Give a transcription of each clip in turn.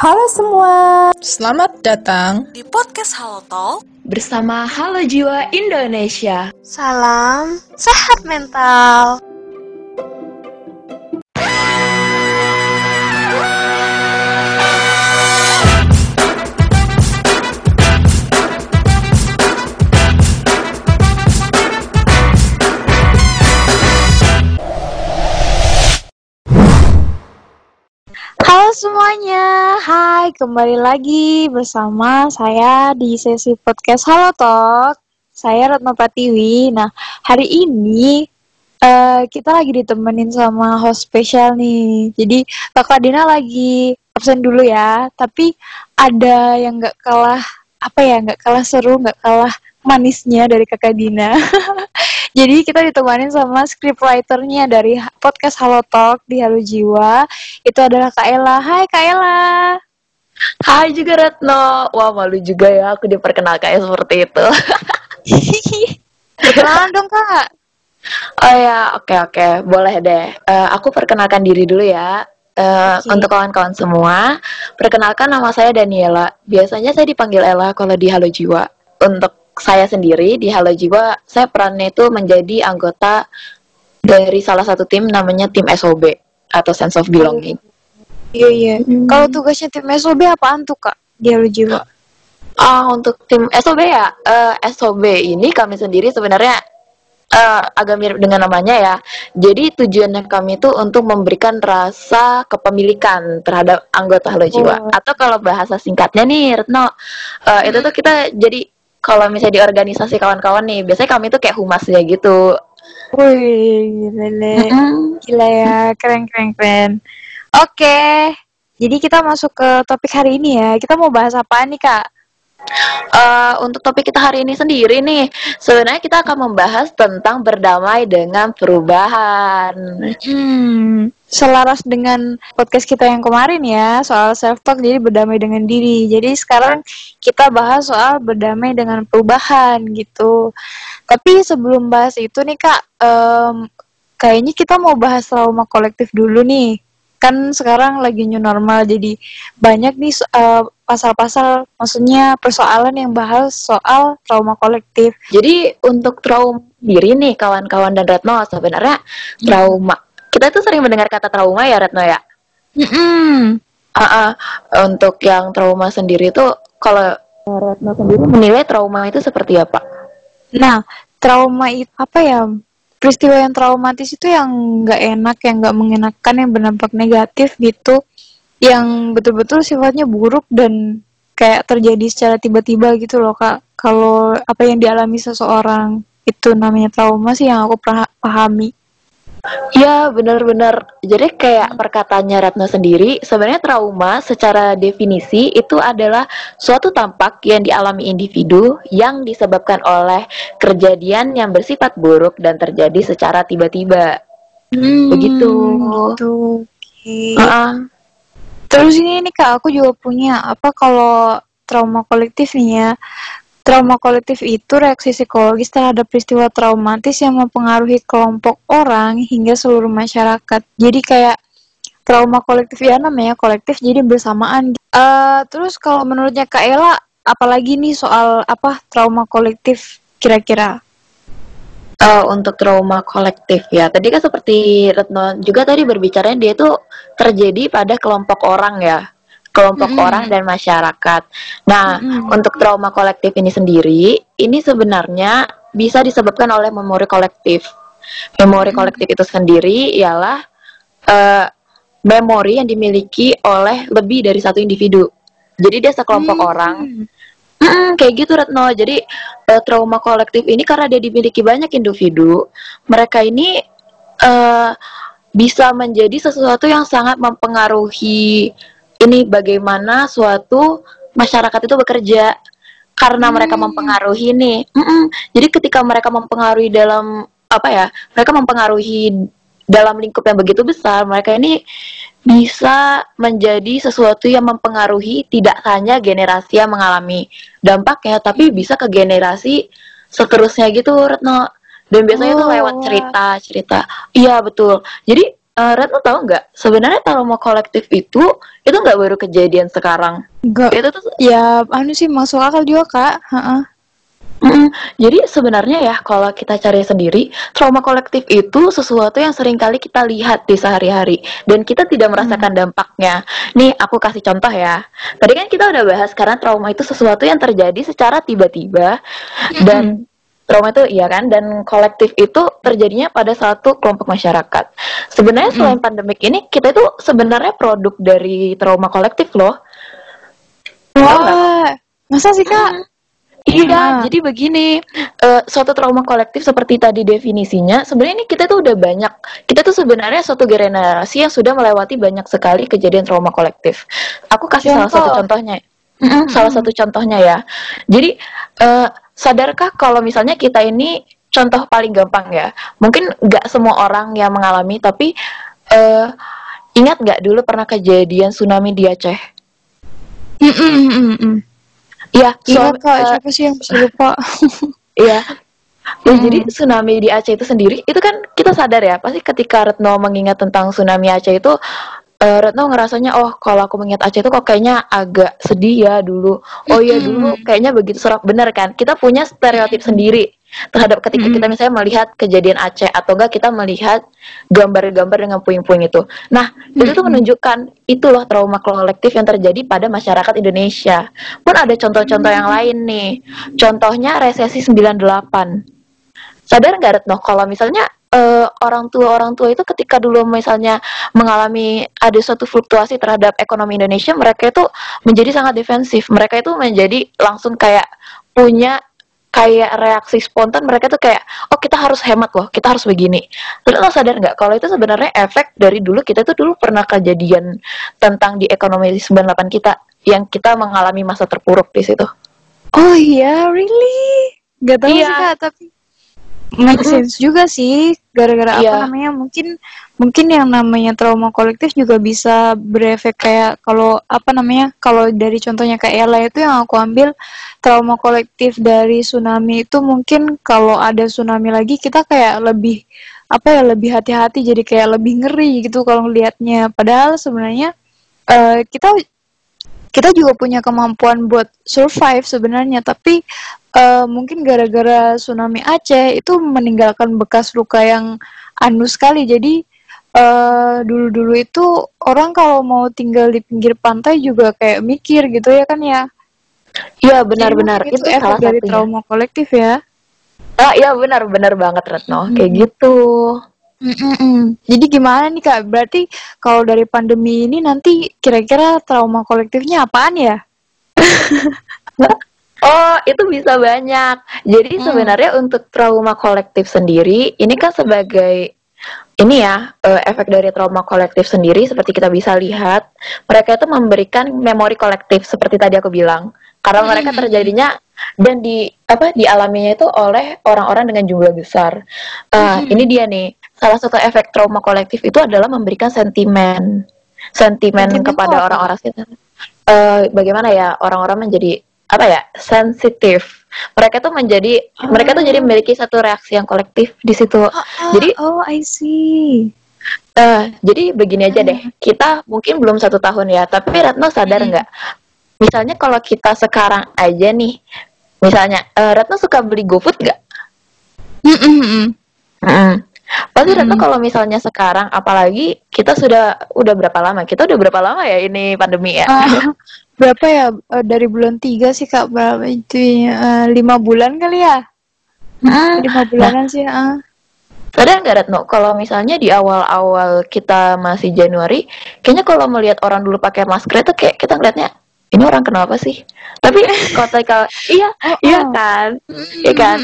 Halo semua. Selamat datang di podcast Halo Talk bersama Halo Jiwa Indonesia. Salam sehat mental. Semuanya, hai kembali lagi bersama saya di sesi podcast Halo Talk. Saya Retno Pratiwi. Nah, hari ini uh, kita lagi ditemenin sama host spesial nih. Jadi Kakak Dina lagi absen dulu ya, tapi ada yang nggak kalah apa ya, nggak kalah seru, nggak kalah manisnya dari Kakak Dina. Jadi kita ditemanin sama scriptwriternya dari podcast Halo Talk di Halo Jiwa. Itu adalah Kak Ella. Hai Kak Ella. Hai juga Retno. Wah malu juga ya aku diperkenalkan seperti itu. Perkenalan dong Kak. Oh ya, oke oke, boleh deh. Uh, aku perkenalkan diri dulu ya. Uh, okay. Untuk kawan-kawan semua, perkenalkan nama saya Daniela. Biasanya saya dipanggil Ella kalau di Halo Jiwa. Untuk saya sendiri di Halo Jiwa, saya perannya itu menjadi anggota dari salah satu tim namanya tim SOB atau Sense of Belonging. Iya iya. Hmm. Kalau tugasnya tim SOB apaan tuh kak di Halo Jiwa? Ah untuk tim SOB ya, uh, eh, SOB ini kami sendiri sebenarnya uh, agak mirip dengan namanya ya. Jadi tujuannya kami itu untuk memberikan rasa kepemilikan terhadap anggota Halo Jiwa. Oh. Atau kalau bahasa singkatnya nih, Retno, uh, hmm. itu tuh kita jadi kalau misalnya di organisasi kawan-kawan nih, biasanya kami tuh kayak humasnya gitu. Wih, gila, gila ya, keren keren keren. Oke, jadi kita masuk ke topik hari ini ya. Kita mau bahas apa nih kak? Uh, untuk topik kita hari ini sendiri nih, sebenarnya kita akan membahas tentang berdamai dengan perubahan. Hmm, selaras dengan podcast kita yang kemarin ya soal self talk jadi berdamai dengan diri. Jadi sekarang kita bahas soal berdamai dengan perubahan gitu. Tapi sebelum bahas itu nih kak um, kayaknya kita mau bahas trauma kolektif dulu nih. Kan sekarang lagi new normal jadi banyak nih uh, pasal-pasal maksudnya persoalan yang bahas soal trauma kolektif. Jadi untuk trauma diri nih kawan-kawan dan Retno sebenarnya trauma kita tuh sering mendengar kata trauma ya Retno ya? Mm uh -uh. untuk yang trauma sendiri tuh kalau Retno sendiri menilai trauma itu seperti apa? Nah trauma itu apa ya peristiwa yang traumatis itu yang nggak enak yang nggak mengenakan yang berdampak negatif gitu yang betul-betul sifatnya buruk dan kayak terjadi secara tiba-tiba gitu loh kak kalau apa yang dialami seseorang itu namanya trauma sih yang aku pahami Ya benar-benar. Jadi kayak perkataannya Ratna sendiri, sebenarnya trauma secara definisi itu adalah suatu tampak yang dialami individu yang disebabkan oleh kejadian yang bersifat buruk dan terjadi secara tiba-tiba. Hmm, Begitu. Gitu. Okay. Uh -uh. Terus ini nih kak, aku juga punya apa kalau trauma kolektif nih ya. Trauma kolektif itu reaksi psikologis terhadap peristiwa traumatis yang mempengaruhi kelompok orang hingga seluruh masyarakat. Jadi kayak trauma kolektif ya namanya kolektif jadi bersamaan. Uh, terus kalau menurutnya Kak Ella, apalagi nih soal apa trauma kolektif kira-kira? Uh, untuk trauma kolektif ya, tadi kan seperti Retno juga tadi berbicara dia itu terjadi pada kelompok orang ya kelompok mm -hmm. orang dan masyarakat. Nah, mm -hmm. untuk trauma kolektif ini sendiri, ini sebenarnya bisa disebabkan oleh memori kolektif. Memori kolektif itu sendiri ialah uh, memori yang dimiliki oleh lebih dari satu individu. Jadi dia sekelompok mm -hmm. orang. Mm, kayak gitu Retno. Jadi uh, trauma kolektif ini karena dia dimiliki banyak individu, mereka ini uh, bisa menjadi sesuatu yang sangat mempengaruhi ini bagaimana suatu masyarakat itu bekerja karena hmm. mereka mempengaruhi nih. Mm -mm. Jadi ketika mereka mempengaruhi dalam apa ya? Mereka mempengaruhi dalam lingkup yang begitu besar, mereka ini bisa menjadi sesuatu yang mempengaruhi tidak hanya generasi yang mengalami dampaknya, tapi bisa ke generasi seterusnya gitu, Retno. Dan biasanya oh. itu lewat cerita-cerita. Iya betul. Jadi uh, Retno tahu nggak sebenarnya trauma kolektif itu itu nggak baru kejadian sekarang Enggak. itu tuh Ya, anu sih masuk akal juga, Kak. Heeh. Mm, jadi sebenarnya ya kalau kita cari sendiri trauma kolektif itu sesuatu yang sering kali kita lihat di sehari-hari dan kita tidak merasakan dampaknya. Nih aku kasih contoh ya. Tadi kan kita udah bahas karena trauma itu sesuatu yang terjadi secara tiba-tiba dan trauma itu iya kan dan kolektif itu terjadinya pada satu kelompok masyarakat. Sebenarnya selain pandemik ini kita itu sebenarnya produk dari trauma kolektif loh. Wah, masa sih, Kak? Iya, Ah. jadi begini, eh, suatu trauma kolektif seperti tadi definisinya, sebenarnya ini kita tuh udah banyak, kita tuh sebenarnya suatu generasi yang sudah melewati banyak sekali kejadian trauma kolektif. Aku kasih salah Contoh. satu contohnya. Mm-mm, salah satu contohnya ya. Jadi, eh, sadarkah kalau misalnya kita ini contoh paling gampang ya, mungkin nggak semua orang yang mengalami, tapi eh, ingat nggak dulu pernah kejadian tsunami di Aceh? Mm, mm, mm, mm. Iya, Iya, Kak. eh, Siapa sih yang bisa lupa? Iya. Ya, Hmm. jadi tsunami di Aceh itu sendiri itu kan kita sadar ya pasti ketika Retno mengingat tentang tsunami Aceh itu eh, Retno ngerasanya oh kalau aku mengingat Aceh itu kok kayaknya agak sedih ya dulu oh iya dulu kayaknya begitu serak bener kan kita punya stereotip sendiri terhadap ketika kita misalnya melihat kejadian Aceh atau enggak kita melihat gambar-gambar dengan puing-puing itu. Nah itu tuh menunjukkan itu loh trauma kolektif yang terjadi pada masyarakat Indonesia. Pun ada contoh-contoh yang lain nih. Contohnya resesi 98 sadar nggak Retno? Kalau misalnya eh, orang tua orang tua itu ketika dulu misalnya mengalami ada suatu fluktuasi terhadap ekonomi Indonesia mereka itu menjadi sangat defensif. Mereka itu menjadi langsung kayak punya kayak reaksi spontan mereka tuh kayak oh kita harus hemat loh kita harus begini terus lo sadar nggak kalau itu sebenarnya efek dari dulu kita tuh dulu pernah kejadian tentang di ekonomi 98 kita yang kita mengalami masa terpuruk di situ Oh iya, really? Gak tahu Iya. sih kak, tapi make sense juga sih. Gara-gara apa Iya. namanya? Mungkin mungkin yang namanya trauma kolektif juga bisa berefek kayak kalau apa namanya? Kalau dari contohnya kayak Ella itu yang aku ambil trauma kolektif dari tsunami itu mungkin kalau ada tsunami lagi kita kayak lebih apa ya lebih hati-hati jadi kayak lebih ngeri gitu kalau ngelihatnya. Padahal sebenarnya eh, kita kita juga punya kemampuan buat survive sebenarnya tapi eh, mungkin gara-gara tsunami Aceh itu meninggalkan bekas luka yang anu sekali jadi eh, dulu-dulu itu orang kalau mau tinggal di pinggir pantai juga kayak mikir gitu ya kan ya iya benar-benar itu efek salah dari satunya trauma kolektif ya Ah iya benar benar banget Retno kayak gitu. Mm-mm. Jadi gimana nih kak? Berarti kalau dari pandemi ini nanti kira-kira trauma kolektifnya apaan ya? Oh itu bisa banyak. Jadi Hmm. sebenarnya untuk trauma kolektif sendiri ini kan sebagai ini ya eh, efek dari trauma kolektif sendiri seperti kita bisa lihat mereka itu memberikan memori kolektif seperti tadi aku bilang. Karena mereka terjadinya dan di apa dialaminya itu oleh orang-orang dengan jumlah besar. Ah, Ini dia nih. Salah satu efek trauma kolektif itu adalah memberikan sentimen. Sentimen kepada orang-orang sekitar. Eh, bagaimana ya orang-orang menjadi apa ya sensitif. Mereka tuh menjadi mereka tuh jadi memiliki satu reaksi yang kolektif di situ. Jadi oh I see. Eh, jadi begini aja deh, kita mungkin belum satu tahun ya, tapi Retno sadar nggak? Misalnya kalau kita sekarang aja nih, misalnya eh, Retno suka beli GoFood nggak? Mm-mm-mm. Mm-mm. Pasti Retno kalau misalnya sekarang, apalagi kita sudah udah berapa lama? Kita udah berapa lama ya ini pandemi ya? Ah, berapa ya Eh, dari bulan tiga sih kak berapa itu? Eh, lima bulan kali ya Mm. lima bulanan sih ah. Sadar nggak Retno, kalau misalnya di awal-awal kita masih Januari, kayaknya kalau melihat orang dulu pakai masker itu kayak kita ngeliatnya, ini orang kenapa sih? Tapi kalau kalau iya, iya kan, iya kan.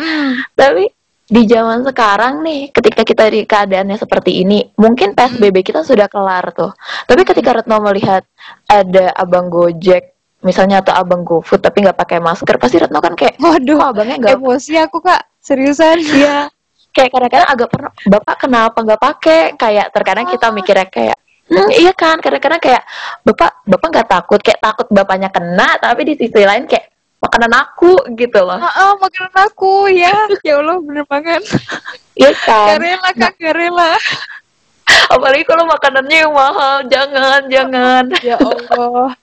Tapi di zaman sekarang nih, ketika kita di keadaannya seperti ini, mungkin PSBB kita sudah kelar tuh. Tapi ketika Retno melihat ada abang Gojek, misalnya atau abang GoFood tapi nggak pakai masker, pasti Retno kan kayak, waduh oh abangnya nggak emosi aku kak. Seriusan? Iya. Kayak kadang-kadang agak pernah Bapak kenapa nggak pakai? Kayak terkadang kita mikirnya kayak Hmm, iya kan, kadang-kadang kayak Bapak Bapak nggak takut, kayak takut bapaknya kena, tapi di sisi lain kayak makanan aku gitu loh. Ah, ah, makanan aku ya. Ya Allah bener banget. Iya gak kan? rela kak gak rela apalagi kalau makanannya yang mahal. Jangan jangan. Ya Allah.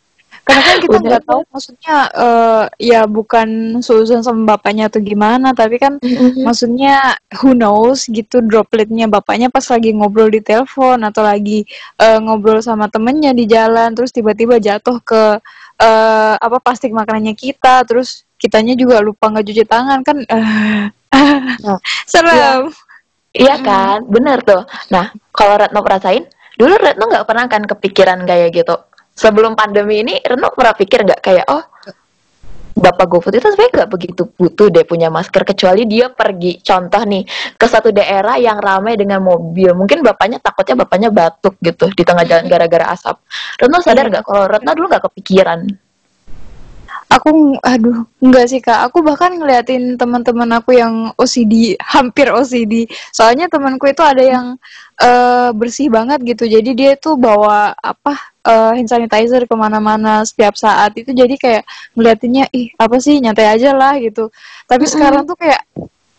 Karena kan kita nggak tahu maksudnya eh, ya bukan susun sama bapaknya atau gimana tapi kan maksudnya who knows gitu dropletnya bapaknya pas lagi ngobrol di telepon atau lagi eh, ngobrol sama temennya di jalan terus tiba-tiba jatuh ke eh, apa plastik makanannya kita terus kitanya juga lupa nggak cuci tangan kan eh, Nah, serem. iya. Kan bener tuh. Nah kalau Retno perasain dulu Retno nggak pernah kan kepikiran kayak gitu? Sebelum pandemi ini Retno pernah pikir nggak kayak oh Bapak GoFood itu sebenarnya nggak begitu butuh deh punya masker kecuali dia pergi. Contoh nih ke satu daerah yang ramai dengan mobil. Mungkin bapaknya takutnya bapaknya batuk gitu di tengah jalan gara-gara asap. Retno sadar nggak? Kalau Retno dulu nggak kepikiran. Aku aduh enggak sih kak. Aku bahkan ngeliatin teman-teman aku yang OCD hampir OCD soalnya temanku itu ada yang eh, bersih banget gitu. Jadi dia tuh bawa apa eh, hand sanitizer ke mana-mana setiap saat itu jadi kayak ngeliatinnya ih apa sih nyantai aja lah gitu tapi sekarang tuh kayak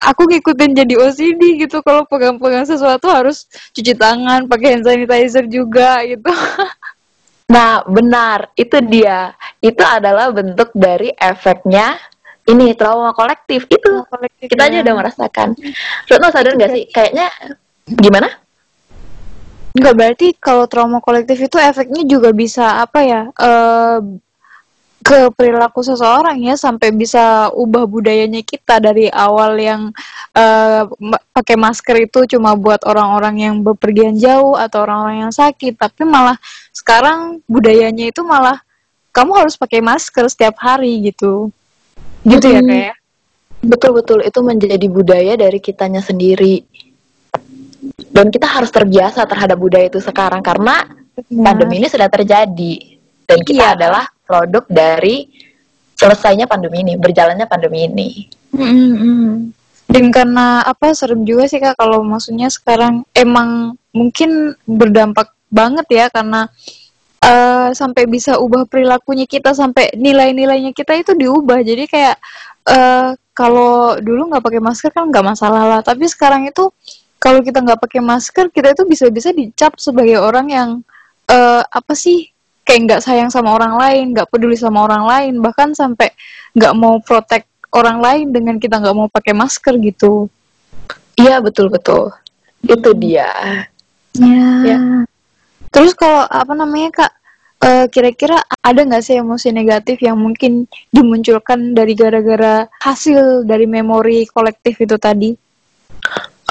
aku ngikutin jadi OCD gitu kalau pegang-pegang sesuatu harus cuci tangan pakai hand sanitizer juga gitu Nah, benar, itu dia. Itu adalah bentuk dari efeknya ini trauma kolektif itu. Kita aja udah merasakan. Retno sadar nggak sih? Kayaknya gimana? Enggak berarti kalau trauma kolektif itu efeknya juga bisa apa ya eh ke perilaku seseorang ya sampai bisa ubah budayanya kita dari awal yang ma- pakai masker itu cuma buat orang-orang yang bepergian jauh atau orang-orang yang sakit tapi malah sekarang budayanya itu malah kamu harus pakai masker setiap hari gitu gitu ya Mm-mm. kayak Betul-betul itu menjadi budaya dari kitanya sendiri. Dan kita harus terbiasa terhadap budaya itu sekarang karena pandemi ini sudah terjadi dan kita Iya. adalah produk dari selesainya pandemi ini, berjalannya pandemi ini. Mm-mm. Dan karena apa serem juga sih kak kalau maksudnya sekarang emang mungkin berdampak banget ya karena eh, sampai bisa ubah perilakunya kita sampai nilai-nilainya kita itu diubah jadi kayak eh, kalau dulu nggak pakai masker kan nggak masalah lah tapi sekarang itu kalau kita nggak pakai masker kita itu bisa-bisa dicap sebagai orang yang eh, apa sih kayak nggak sayang sama orang lain nggak peduli sama orang lain bahkan sampai nggak mau protect orang lain dengan kita nggak mau pakai masker gitu Iya, betul-betul. Itu dia. ya, Ya. terus kalau apa namanya kak eh, kira-kira ada nggak sih emosi negatif yang mungkin dimunculkan dari gara-gara hasil dari memori kolektif itu tadi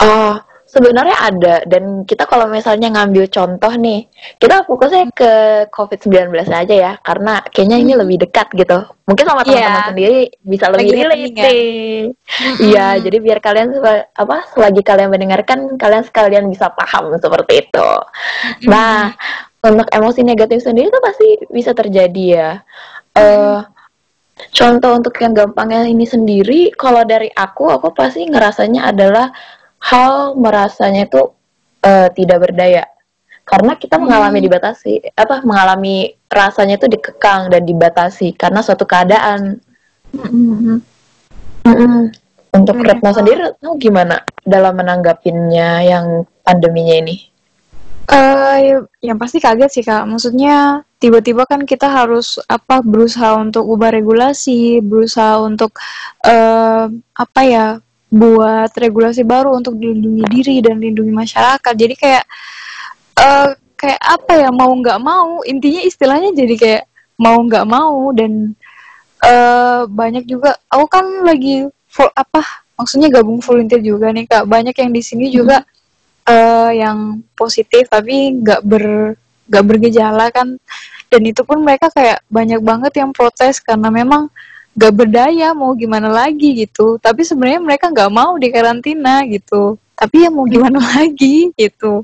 Oh, sebenarnya ada dan kita kalau misalnya ngambil contoh nih, kita fokusnya ke COVID-19 aja ya karena kayaknya ini lebih dekat gitu. Mungkin sama teman-teman Iya. sendiri bisa lebih Lagi relate nih. Iya, jadi biar kalian apa selagi kalian mendengarkan kalian sekalian bisa paham seperti itu. Nah, untuk emosi negatif sendiri itu pasti bisa terjadi ya. Eh contoh untuk yang gampangnya ini sendiri, kalau dari aku, aku pasti ngerasanya adalah hal merasanya itu eh, tidak berdaya. Karena kita mengalami dibatasi, apa mengalami rasanya itu dikekang dan dibatasi karena suatu keadaan. Mm-mm. Untuk Hmm. Retno sendiri, Retno gimana dalam menanggapinnya yang pandeminya ini? Eh, ya- yang pasti kaget sih kak. Maksudnya tiba-tiba kan kita harus apa berusaha untuk ubah regulasi, berusaha untuk eh, apa ya buat regulasi baru untuk dilindungi diri dan lindungi masyarakat. Jadi kayak eh kayak apa ya mau nggak mau intinya istilahnya jadi kayak mau nggak mau dan eh banyak juga aku kan lagi full apa maksudnya gabung volunteer juga nih kak. Banyak yang di sini juga eh yang positif tapi nggak ber nggak bergejala kan. Dan itu pun mereka kayak banyak banget yang protes karena memang nggak berdaya mau gimana lagi gitu tapi sebenarnya mereka nggak mau di karantina gitu tapi ya mau gimana lagi gitu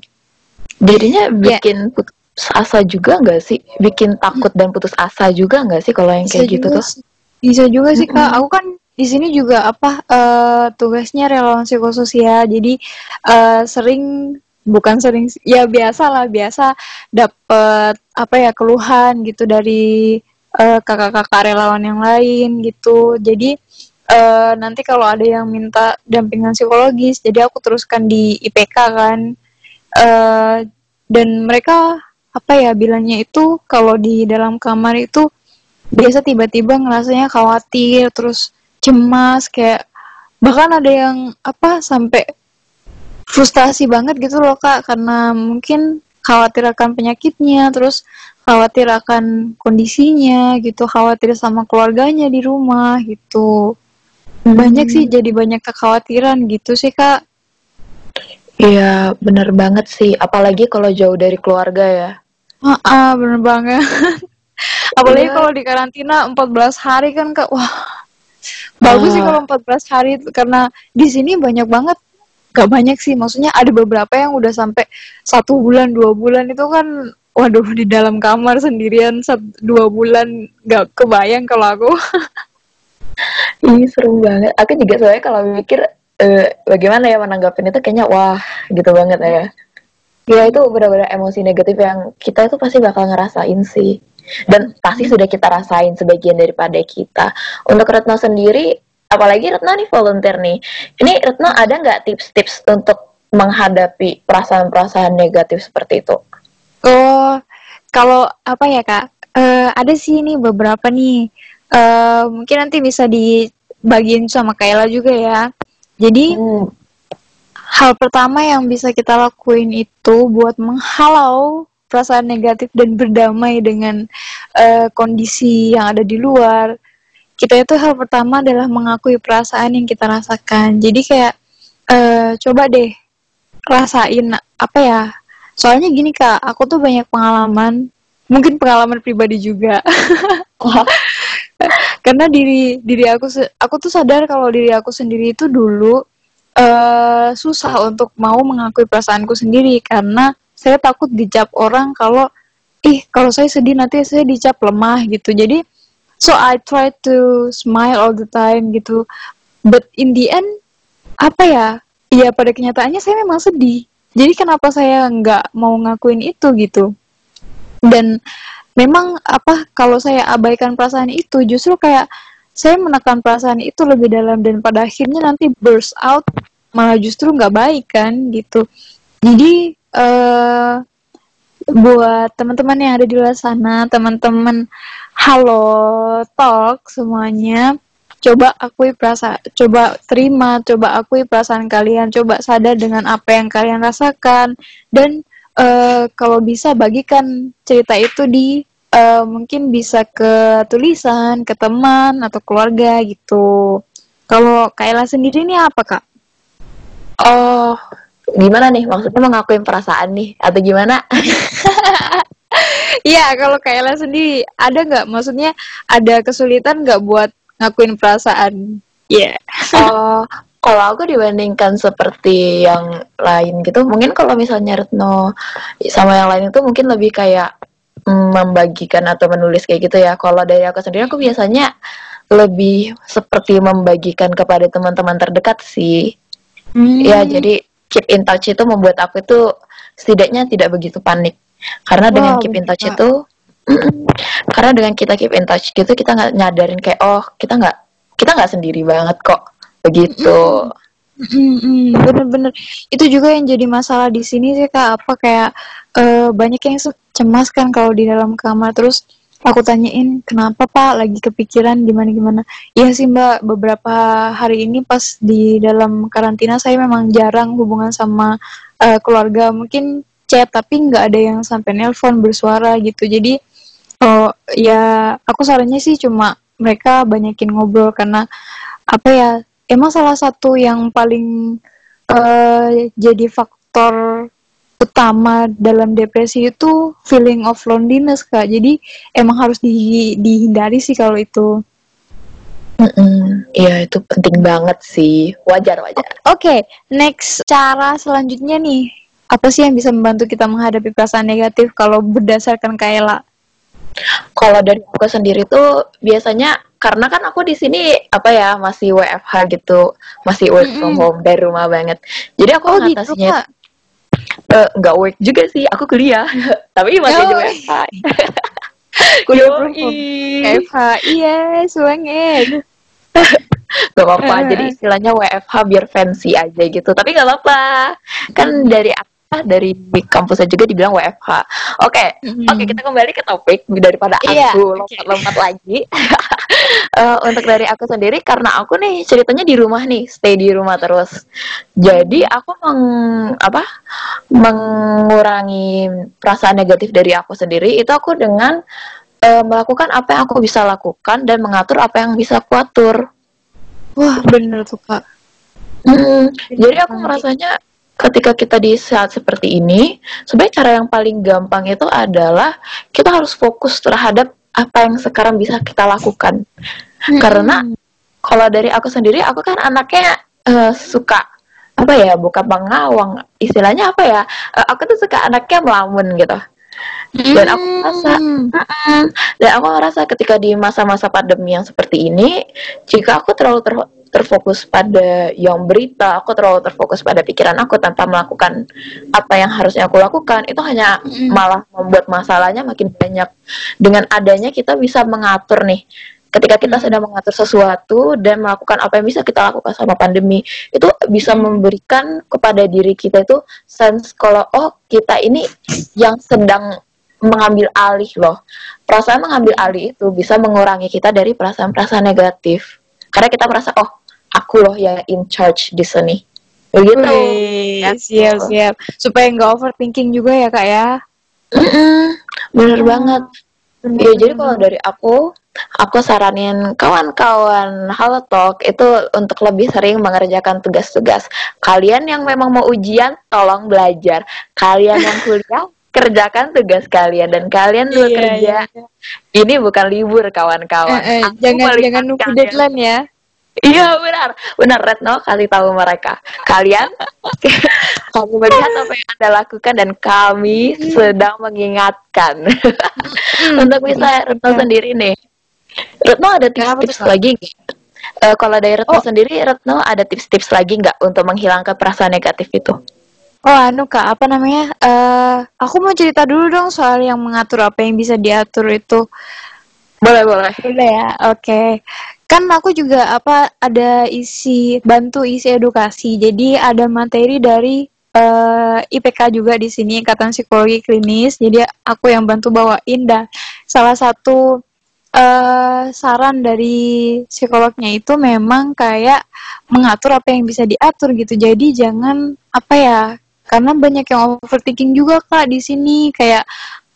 Jadinya Ya. bikin putus asa juga nggak sih? Bikin takut dan putus asa juga nggak sih kalau yang bisa kayak gitu tuh? sih. bisa juga sih kak aku kan di sini juga apa eh, tugasnya relawan psikososial jadi eh, sering bukan sering ya biasa lah biasa dapet apa ya keluhan gitu dari eh, kakak-kakak relawan yang lain gitu. Jadi eh, nanti kalau ada yang minta dampingan psikologis jadi aku teruskan di IPK kan. Eh dan mereka apa ya bilangnya itu kalau di dalam kamar itu biasa tiba-tiba ngerasanya khawatir terus cemas kayak bahkan ada yang apa sampai frustasi banget gitu loh kak. Karena mungkin khawatir akan penyakitnya terus khawatir akan kondisinya gitu khawatir sama keluarganya di rumah gitu banyak sih jadi banyak kekhawatiran gitu sih kak Iya, bener banget sih. Apalagi kalau jauh dari keluarga ya. ah ah, bener banget apalagi Iya. kalau di karantina 14 hari kan kak wah bagus sih Ah. kalau 14 hari karena di sini banyak banget gak banyak sih maksudnya ada beberapa yang udah sampai satu bulan dua bulan itu kan waduh di dalam kamar sendirian sat- dua bulan gak kebayang kalau aku Ih, seru banget. Aku juga soalnya kalau mikir eh, bagaimana ya menanggapin itu kayaknya wah gitu banget ya. Ya itu benar-benar emosi negatif yang kita itu pasti bakal ngerasain sih. Dan pasti sudah kita rasain sebagian daripada kita. Untuk Retno sendiri, apalagi Retno nih volunteer nih. Ini Retno ada nggak tips-tips untuk menghadapi perasaan-perasaan negatif seperti itu? Oh, kalau apa ya kak? Eh, ada sih nih beberapa nih. Eh, mungkin nanti bisa dibagiin sama Kayla juga ya. Jadi Hmm, hal pertama yang bisa kita lakuin itu buat menghalau perasaan negatif dan berdamai dengan eh, kondisi yang ada di luar. Kita itu hal pertama adalah mengakui perasaan yang kita rasakan. Jadi kayak eh, coba deh rasain apa ya? Soalnya gini kak, aku tuh banyak pengalaman, mungkin pengalaman pribadi juga. Karena diri diri aku aku tuh sadar kalau diri aku sendiri itu dulu eh susah untuk mau mengakui perasaanku sendiri karena saya takut dicap orang kalau ih kalau saya sedih nanti saya dicap lemah gitu. Jadi so I try to smile all the time gitu. But in the end apa ya? Ya pada kenyataannya saya memang sedih. Jadi kenapa saya nggak mau ngakuin itu gitu? Dan memang apa kalau saya abaikan perasaan itu justru kayak saya menekan perasaan itu lebih dalam dan pada akhirnya nanti burst out malah justru nggak baik kan gitu jadi eh buat teman-teman yang ada di luar sana teman-teman halo talk semuanya coba akui perasaan coba terima coba akui perasaan kalian coba sadar dengan apa yang kalian rasakan dan eh, kalau bisa bagikan cerita itu di eh, mungkin bisa ke tulisan ke teman atau keluarga gitu kalau Kayla sendiri ini apa kak Oh, gimana nih? Maksudnya mengakuin perasaan nih? Atau gimana? Iya, kalau Kayla sendiri ada nggak? Maksudnya ada kesulitan nggak buat ngakuin perasaan? Iya. Oh, kalau aku dibandingkan seperti yang lain gitu, mungkin kalau misalnya Retno sama yang lain itu mungkin lebih kayak mm, membagikan atau menulis kayak gitu ya. Kalau dari aku sendiri, aku biasanya lebih seperti membagikan kepada teman-teman terdekat sih. Hmm. Ya, jadi keep in touch itu membuat aku itu setidaknya tidak begitu panik. Karena dengan Wow, keep in touch itu, karena dengan kita keep in touch gitu, kita nggak nyadarin kayak oh kita nggak kita nggak sendiri banget kok. Begitu. Bener-bener. Itu juga yang jadi masalah di sini sih kak. Apa kayak eh, banyak yang cemas kan kalau di dalam kamar. Terus aku tanyain kenapa pak? Lagi kepikiran gimana gimana? Iya sih mbak. Beberapa hari ini pas di dalam karantina saya memang jarang hubungan sama eh, keluarga. Mungkin chat tapi nggak ada yang sampai nelpon bersuara gitu. Jadi oh ya aku sarannya sih cuma mereka banyakin ngobrol karena apa ya emang salah satu yang paling eh, jadi faktor utama dalam depresi itu feeling of loneliness kak jadi emang harus di- dihindari sih kalau itu. Iya itu penting banget sih wajar wajar. oke next cara selanjutnya nih apa sih yang bisa membantu kita menghadapi perasaan negatif kalau berdasarkan Kayla Kalau dari aku sendiri tuh biasanya karena kan aku di sini apa ya masih WFH gitu. Masih work from home dari rumah banget. Jadi aku oh gitu mengatasinya kak. Eh, nggak work juga sih. Aku kuliah. Tapi masih di. WFH. kuliah from home. KFH iya banget Gak apa-apa, jadi istilahnya WFH biar fancy aja gitu. Tapi gak apa-apa, kan dari aku dari kampusnya juga dibilang WFH. Oke, Mm-mm. oke kita kembali ke topik daripada Iya, aku lompat-lompat lagi. Eh, untuk dari aku sendiri karena aku nih ceritanya di rumah nih, stay di rumah terus. Jadi aku meng apa mengurangi perasaan negatif dari aku sendiri itu aku dengan eh, melakukan apa yang aku bisa lakukan dan mengatur apa yang bisa aku atur. Wah, bener tuh, Kak. Hmm, jadi aku merasanya ketika kita di saat seperti ini, sebenarnya cara yang paling gampang itu adalah kita harus fokus terhadap apa yang sekarang bisa kita lakukan. Karena kalau dari aku sendiri, aku kan anaknya eh, suka apa ya, bukan pengawang, istilahnya apa ya? eh, aku tuh suka anaknya melamun gitu. Dan aku merasa Hmm. Dan aku merasa ketika di masa-masa pandemi yang seperti ini, jika aku terlalu ter- terfokus pada yang berita, aku terlalu terfokus pada pikiran aku tanpa melakukan apa yang harusnya aku lakukan, itu hanya malah membuat masalahnya makin banyak. Dengan adanya kita bisa mengatur nih. Ketika kita Mm. sedang mengatur sesuatu dan melakukan apa yang bisa kita lakukan sama pandemi, itu bisa memberikan kepada diri kita itu sense kalau oh kita ini yang sedang mengambil alih loh. Perasaan mengambil alih itu bisa mengurangi kita dari perasaan-perasaan negatif. Karena kita merasa oh aku loh yang in charge di sini. Begitu. Wih, Ya. siap siap supaya nggak overthinking juga ya kak ya Mm-mm, bener banget. Iya, jadi kalau dari aku, aku saranin kawan-kawan Halo Talk itu untuk lebih sering mengerjakan tugas-tugas. Kalian yang memang mau ujian, tolong belajar. Kalian yang kuliah, kerjakan tugas kalian dan kalian dulu Iya, kerja. iya. Ini bukan libur kawan-kawan. Eh, eh, Aku jangan jangan nunggu deadline ya Iya benar, benar Retno kasih tahu mereka. Kalian, kami melihat apa yang anda lakukan dan kami sedang mengingatkan. Untuk bisa Retno sendiri nih, Retno ada tips-tips Kak? lagi? Eh, kalau dari Retno Oh. sendiri, Retno ada tips-tips lagi nggak untuk menghilangkan perasaan negatif itu? oh anu kak apa namanya eh aku mau cerita dulu dong soal yang mengatur apa yang bisa diatur itu Boleh boleh. Boleh ya, oke. Kan aku juga apa ada isi bantu isi edukasi. Jadi ada materi dari eh, IPK juga di sini Ikatan Psikologi Klinis. Jadi aku yang bantu bawain dah. Salah satu eh, saran dari psikolognya itu memang kayak mengatur apa yang bisa diatur gitu. Jadi jangan apa ya? Karena banyak yang overthinking juga kak di sini kayak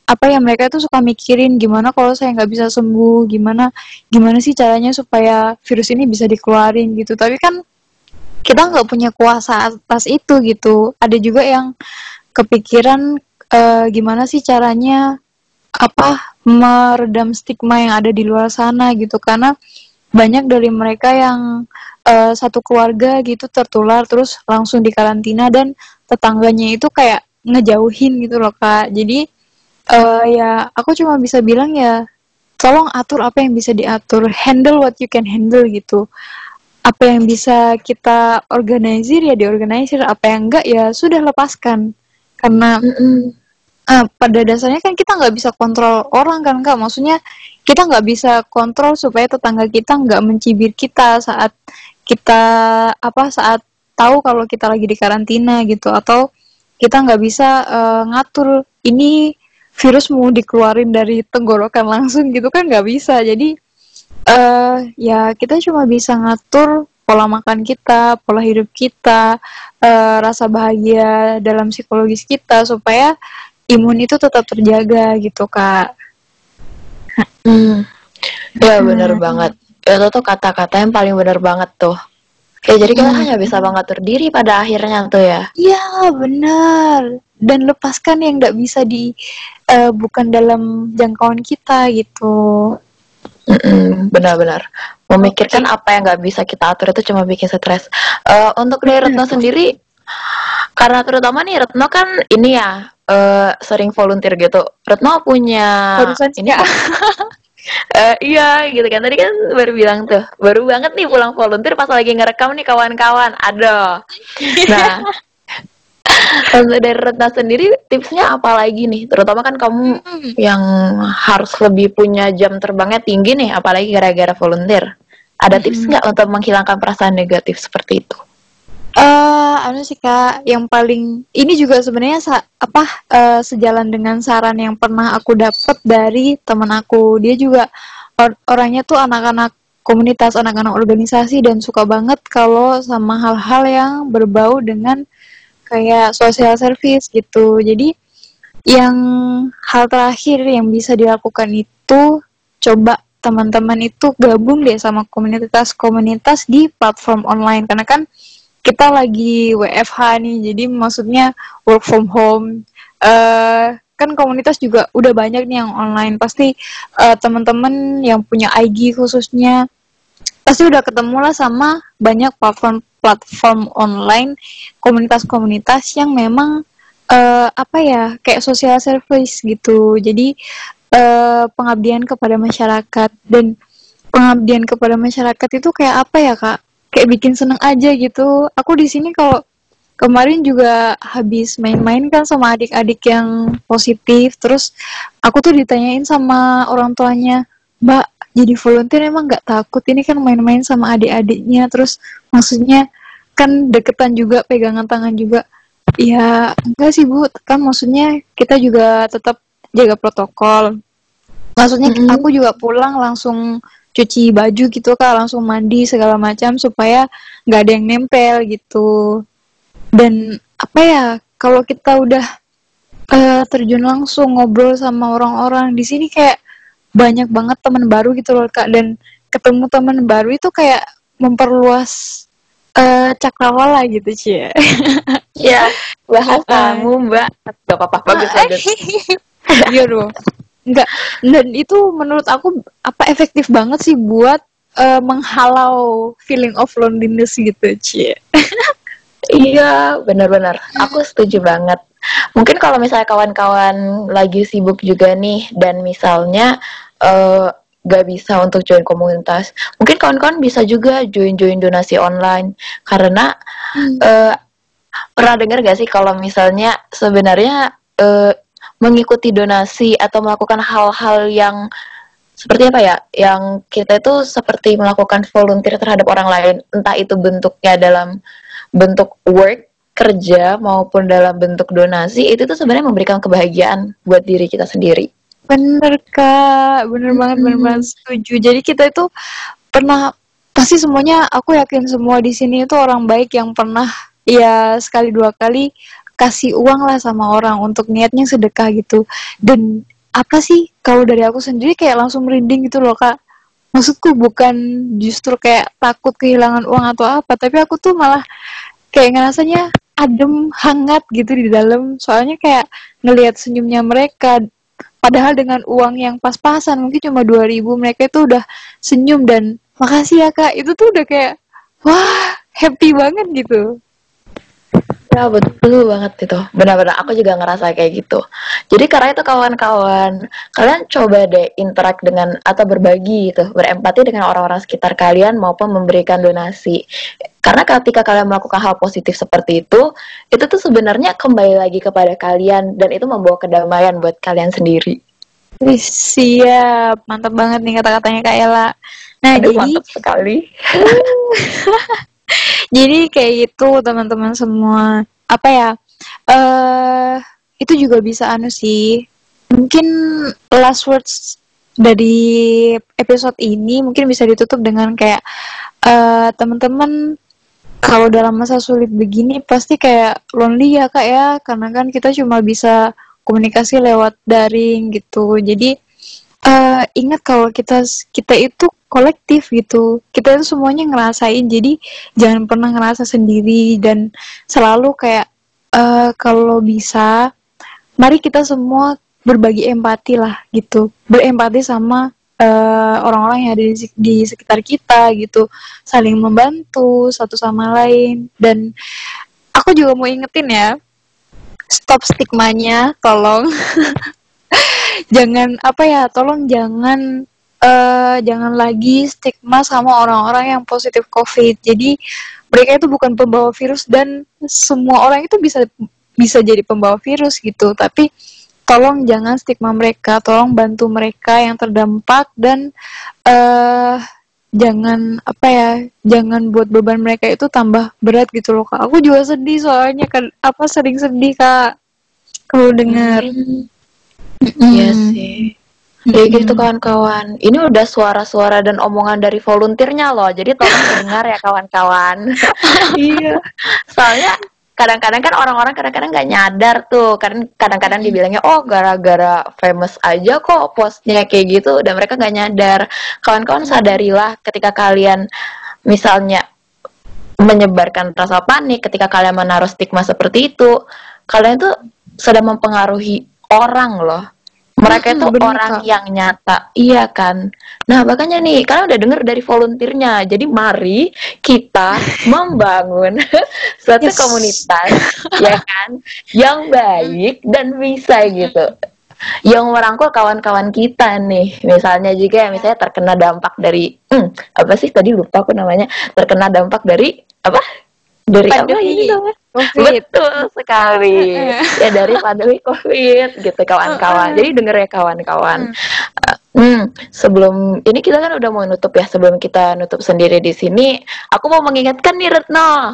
apa ya mereka tuh suka mikirin gimana kalau saya nggak bisa sembuh gimana gimana sih caranya supaya virus ini bisa dikeluarin gitu tapi kan kita nggak punya kuasa atas itu gitu ada juga yang kepikiran eh, gimana sih caranya apa meredam stigma yang ada di luar sana gitu. Karena banyak dari mereka yang eh, satu keluarga gitu tertular terus langsung dikarantina dan tetangganya itu kayak ngejauhin gitu loh kak. Jadi eh ya aku cuma bisa bilang ya tolong atur apa yang bisa diatur. Handle what you can handle gitu. Apa yang bisa kita organisir ya diorganisir. Apa yang enggak ya sudah lepaskan. Karena eh, pada dasarnya kan kita nggak bisa kontrol orang kan kak. Maksudnya kita nggak bisa kontrol supaya tetangga kita nggak mencibir kita saat kita apa saat tahu kalau kita lagi di karantina gitu. Atau kita nggak bisa eh, ngatur ini virus mau dikeluarin dari tenggorokan langsung gitu kan nggak bisa. Jadi eh ya kita cuma bisa ngatur pola makan kita pola hidup kita eh, rasa bahagia dalam psikologis kita supaya imun itu tetap terjaga gitu kak Hmm. Ya Hmm. bener banget. Itu tuh kata-kata yang paling bener banget tuh. Ya jadi kita Hmm. hanya bisa mengatur diri pada akhirnya tuh ya. Iya benar dan lepaskan yang nggak bisa di eh, bukan dalam jangkauan kita gitu benar-benar. Memikirkan apa yang nggak bisa kita atur itu cuma bikin stres. Eh, untuk dari Retno sendiri, karena terutama nih Retno kan ini ya eh, sering volunteer gitu. Retno punya barusan sih ini Kak. Eh, iya gitu kan. Tadi kan baru bilang tuh baru banget nih pulang volunteer pas lagi ngerekam nih kawan-kawan. Aduh. Nah untuk dari Retna sendiri tipsnya apa lagi nih? Terutama kan kamu Hmm. yang harus lebih punya jam terbangnya tinggi nih apalagi gara-gara volunteer. Ada tips nggak untuk menghilangkan perasaan negatif seperti itu Eh, anu sih kak, yang paling ini juga sebenarnya apa eh, sejalan dengan saran yang pernah aku dapat dari teman aku. Dia juga or- orangnya tuh anak-anak komunitas, anak-anak organisasi dan suka banget kalau sama hal-hal yang berbau dengan kayak social service gitu. Jadi yang hal terakhir yang bisa dilakukan itu coba teman-teman itu gabung deh sama komunitas-komunitas di platform online karena kan kita lagi WFH nih, jadi maksudnya work from home. eh kan komunitas juga udah banyak nih yang online. Pasti eh, teman-teman yang punya IG khususnya pasti udah ketemu lah sama banyak platform-platform online komunitas-komunitas yang memang eh, apa ya kayak social service gitu. Jadi eh, pengabdian kepada masyarakat dan pengabdian kepada masyarakat itu kayak apa ya kak? Kayak bikin seneng aja gitu. Aku di sini kalau kemarin juga habis main-main kan sama adik-adik yang positif, terus aku tuh ditanyain sama orang tuanya, Mbak, jadi volunteer emang nggak takut? Ini kan main-main sama adik-adiknya, terus maksudnya kan deketan juga, pegangan tangan juga. Ya enggak sih Bu, kan maksudnya kita juga tetap jaga protokol. Maksudnya Mm-mm. aku juga pulang langsung cuci baju gitu kak, langsung mandi segala macam supaya nggak ada yang nempel gitu. Dan apa ya, kalau kita udah eh, terjun langsung ngobrol sama orang-orang di sini kayak banyak banget teman baru gitu loh kak dan ketemu teman baru itu kayak memperluas eh, cakrawala gitu cie. Ya, bahas Ah. kamu mbak. Gak apa-apa, bagus bagus. Iya dong. Enggak. Dan itu menurut aku apa efektif banget sih buat eh, menghalau feeling of loneliness gitu, Cie. Iya, benar-benar. Aku setuju banget. Mungkin kalau misalnya kawan-kawan lagi sibuk juga nih, dan misalnya eh, gak bisa untuk join komunitas, mungkin kawan-kawan bisa juga join-join donasi online. Karena eh, pernah dengar gak sih kalau misalnya sebenarnya eh, mengikuti donasi atau melakukan hal-hal yang seperti apa ya, yang kita itu seperti melakukan volunteer terhadap orang lain, entah itu bentuknya dalam bentuk work kerja maupun dalam bentuk donasi itu tuh sebenarnya memberikan kebahagiaan buat diri kita sendiri. Bener, Kak. Bener banget, bener banget setuju. Jadi kita itu pernah pasti semuanya aku yakin semua di sini itu orang baik yang pernah ya sekali dua kali kasih uang lah sama orang untuk niatnya sedekah gitu. Dan apa sih kalau dari aku sendiri kayak langsung merinding gitu loh, Kak. Maksudku bukan justru kayak takut kehilangan uang atau apa, tapi aku tuh malah kayak ngerasanya adem, hangat gitu di dalam. Soalnya kayak ngelihat senyumnya mereka. Padahal dengan uang yang pas-pasan, mungkin cuma 2000 mereka itu udah senyum dan makasih ya kak. Itu tuh udah kayak, wah happy banget gitu. Ya betul banget itu. Benar-benar aku juga ngerasa kayak gitu. Jadi karena itu kawan-kawan, kalian coba deh interact dengan atau berbagi gitu, berempati dengan orang-orang sekitar kalian maupun memberikan donasi. Karena ketika kalian melakukan hal positif seperti itu, itu tuh sebenarnya kembali lagi kepada kalian dan itu membawa kedamaian buat kalian sendiri. Siap, mantap banget nih kata-katanya Kak Ella. Nah, Aduh, jadi mantap sekali. jadi kayak gitu teman-teman semua. Apa ya? Eh itu juga bisa anu sih. Mungkin last words dari episode ini mungkin bisa ditutup dengan kayak eh teman-teman kalau dalam masa sulit begini pasti kayak lonely ya kak ya karena kan kita cuma bisa komunikasi lewat daring gitu jadi eh ingat kalau kita kita itu kolektif gitu. Kita itu semuanya ngerasain. Jadi jangan pernah ngerasa sendiri. Dan selalu kayak eh kalau bisa mari kita semua berbagi empati lah gitu. Berempati sama eh, orang-orang yang ada di, di sekitar kita gitu. Saling membantu satu sama lain. Dan aku juga mau ingetin ya stop stigmanya tolong jangan apa ya tolong jangan eh jangan lagi stigma sama orang-orang yang positif covid. Jadi mereka itu bukan pembawa virus dan semua orang itu bisa bisa jadi pembawa virus gitu. Tapi tolong jangan stigma mereka tolong bantu mereka yang terdampak dan eh jangan apa ya jangan buat beban mereka itu tambah berat gitu loh kak. Aku juga sedih soalnya kan apa sering sedih kak. Kalau dengar Iya sih. Ya gitu kawan-kawan. Ini udah suara-suara dan omongan dari volunteernya loh. Jadi tolong dengar ya kawan-kawan. iya. Soalnya kadang-kadang kan orang-orang kadang-kadang nggak nyadar tuh. Karena kadang-kadang dibilangnya oh gara-gara famous aja kok postnya kayak gitu dan mereka nggak nyadar. Kawan-kawan sadarilah ketika kalian misalnya menyebarkan rasa panik ketika kalian menaruh stigma seperti itu, kalian tuh sedang mempengaruhi orang loh mereka itu bener, orang Kak. yang nyata. Iya kan? Nah makanya nih kalian udah denger dari volunteernya. Jadi mari kita membangun suatu Yes. komunitas ya kan? Yang baik dan bisa gitu. Yang merangkul kawan-kawan kita nih. Misalnya juga yang misalnya terkena dampak dari hmm, apa sih tadi lupa aku namanya. Terkena dampak dari apa dari Pandemi. ini Covid. Betul sekali. ya dari pandemi Covid gitu kawan-kawan. Jadi denger ya kawan-kawan. Uh, Hmm, sebelum ini kita kan udah mau nutup ya. Sebelum kita nutup sendiri di sini, aku mau mengingatkan nih Retno.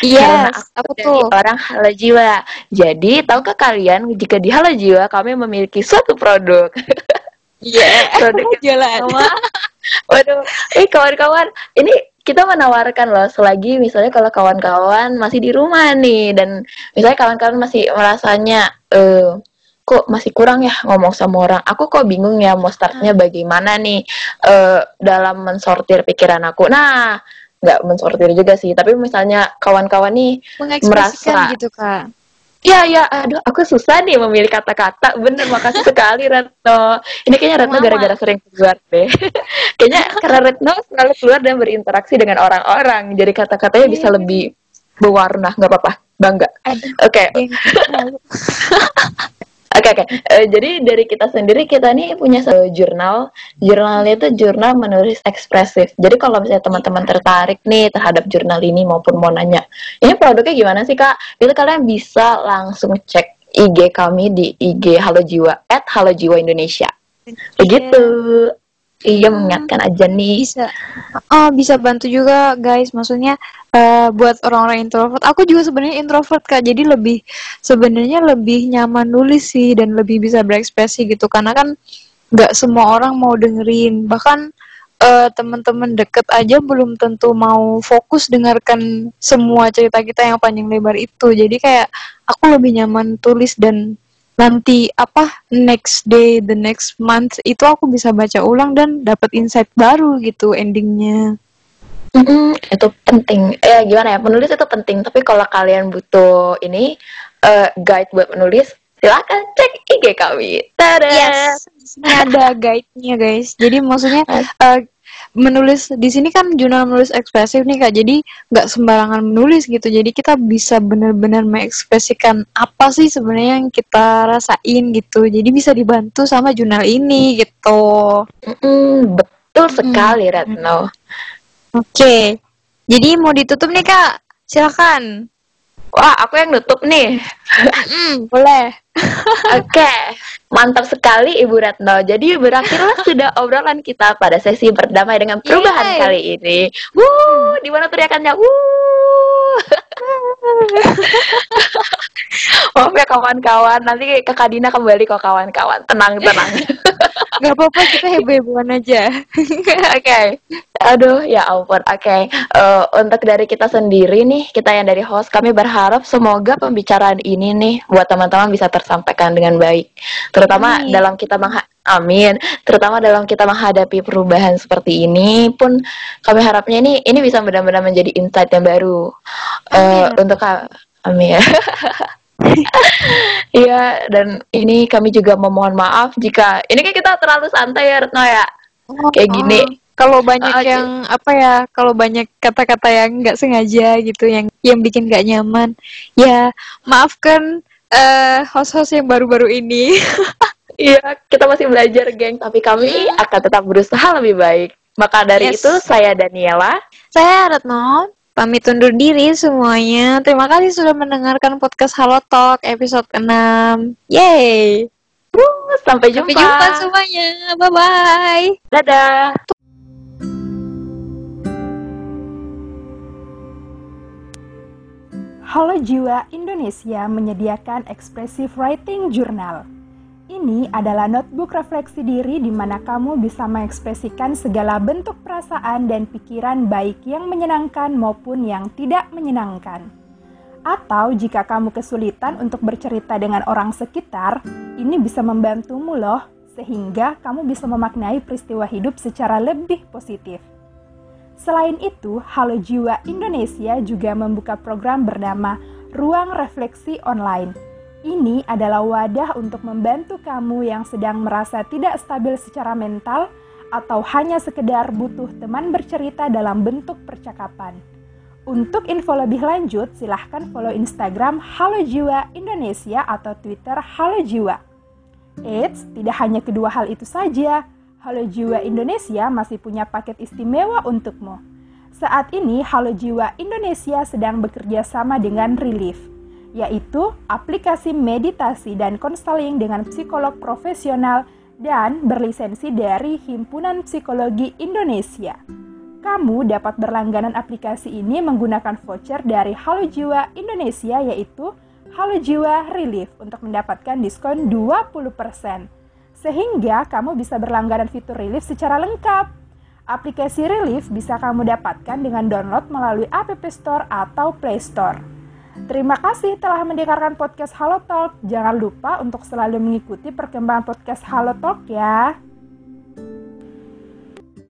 Karena Yes, aku tuh? orang hala jiwa. Jadi, tahukah kalian jika di hala jiwa kami memiliki suatu produk? Iya. produk yang Jalan. sama. Waduh, eh kawan-kawan, ini kita menawarkan loh selagi misalnya kalau kawan-kawan masih di rumah nih dan misalnya kawan-kawan masih merasanya eh kok masih kurang ya ngomong sama orang. Aku kok bingung ya mau startnya bagaimana nih eh dalam mensortir pikiran aku. Nah, nggak mensortir juga sih, tapi misalnya kawan-kawan nih merasa- gitu kak. Ya, ya, aduh, aku susah nih memilih kata-kata. Bener, makasih sekali Retno. Ini kayaknya Retno gara-gara sering keluar deh. kayaknya karena Retno selalu keluar dan berinteraksi dengan orang-orang, jadi kata-katanya bisa Iya. lebih berwarna. Nggak apa-apa, bangga. Aduh, Oke. Malu. oke, oke. Eh, jadi dari kita sendiri kita nih punya satu jurnal. Jurnalnya itu jurnal menulis ekspresif. Jadi kalau misalnya teman-teman tertarik nih terhadap jurnal ini maupun mau nanya, ini produknya gimana sih kak? Itu kalian bisa langsung cek IG kami di IG Halo Jiwa at Halo Jiwa Indonesia. Begitu. Iya mengingatkan aja nih. bisa. Oh bisa bantu juga guys. Maksudnya eh, buat orang-orang introvert. Aku juga sebenarnya introvert kak. Jadi lebih sebenarnya lebih nyaman nulis sih dan lebih bisa berekspresi gitu. Karena kan nggak semua orang mau dengerin. Bahkan eh, teman-teman deket aja belum tentu mau fokus dengarkan semua cerita kita yang panjang lebar itu. Jadi kayak aku lebih nyaman tulis dan nanti apa next day the next month itu aku bisa baca ulang dan dapat insight baru gitu endingnya Mm, itu penting. Eh gimana ya? Penulis itu penting. Tapi kalau kalian butuh ini eh, guide buat menulis, silakan cek IG kami. Tada. yes ada guide-nya guys jadi maksudnya eh, menulis di sini kan jurnal menulis ekspresif nih kak. Jadi nggak sembarangan menulis gitu. Jadi kita bisa benar-benar mengekspresikan apa sih sebenarnya yang kita rasain gitu. Jadi bisa dibantu sama jurnal ini gitu. Mm, betul sekali, Retno. Oke, jadi mau ditutup nih kak, silakan. Wah, aku yang nutup nih. Mm, boleh. Oke, mantap sekali Ibu Retno. Jadi berakhirlah sudah obrolan kita pada sesi berdamai dengan perubahan Yeay. kali ini. Wuh, di mana teriakannya? Wuh. Maaf ya kawan-kawan, nanti Kakak Dina kembali kok kawan-kawan. Tenang, tenang. Gak apa-apa, kita heboh-hebohan aja. Oke. Aduh, ya ampun. Oke. Eh, untuk dari kita sendiri nih, kita yang dari host, kami berharap semoga pembicaraan ini nih buat teman-teman bisa tersampaikan dengan baik. Terutama Amin. dalam kita mengha Amin. Terutama dalam kita menghadapi perubahan seperti ini pun kami harapnya ini ini bisa benar-benar menjadi insight yang baru eh, Amin. untuk Amin. Iya, dan ini kami juga memohon maaf jika ini kan kita terlalu santai ya Retno ya. Kayak gini. Oh, Kalau banyak Ah, yang apa ya, kalau banyak kata-kata yang nggak sengaja gitu, yang yang bikin nggak nyaman, ya maafkan eh host-host yang baru-baru ini. Iya, kita masih belajar, geng. Tapi kami akan tetap berusaha lebih baik. Maka dari Yes. itu, saya Daniela. Saya Retno, Pamit undur diri semuanya. Terima kasih sudah mendengarkan podcast Halo Talk episode 6. Yay! Sampai jumpa. Sampai jumpa semuanya. Bye bye. Dadah. Halo Jiwa Indonesia menyediakan Expressive Writing jurnal. Ini adalah notebook refleksi diri di mana kamu bisa mengekspresikan segala bentuk perasaan dan pikiran baik yang menyenangkan maupun yang tidak menyenangkan. Atau jika kamu kesulitan untuk bercerita dengan orang sekitar, ini bisa membantumu loh, sehingga kamu bisa memaknai peristiwa hidup secara lebih positif. Selain itu, Halo Jiwa Indonesia juga membuka program bernama Ruang Refleksi Online. Ini adalah wadah untuk membantu kamu yang sedang merasa tidak stabil secara mental atau hanya sekedar butuh teman bercerita dalam bentuk percakapan. Untuk info lebih lanjut, silahkan follow Instagram Halo Jiwa Indonesia atau Twitter Halo Jiwa. Eits, tidak hanya kedua hal itu saja, Halo Jiwa Indonesia masih punya paket istimewa untukmu. Saat ini Halo Jiwa Indonesia sedang bekerja sama dengan Relief, yaitu aplikasi meditasi dan konseling dengan psikolog profesional dan berlisensi dari Himpunan Psikologi Indonesia. Kamu dapat berlangganan aplikasi ini menggunakan voucher dari Halo Jiwa Indonesia yaitu Halo Jiwa Relief untuk mendapatkan diskon 20% sehingga kamu bisa berlangganan fitur Relief secara lengkap. Aplikasi Relief bisa kamu dapatkan dengan download melalui App Store atau Play Store. Terima kasih telah mendengarkan podcast Halo Talk. Jangan lupa untuk selalu mengikuti perkembangan podcast Halo Talk ya.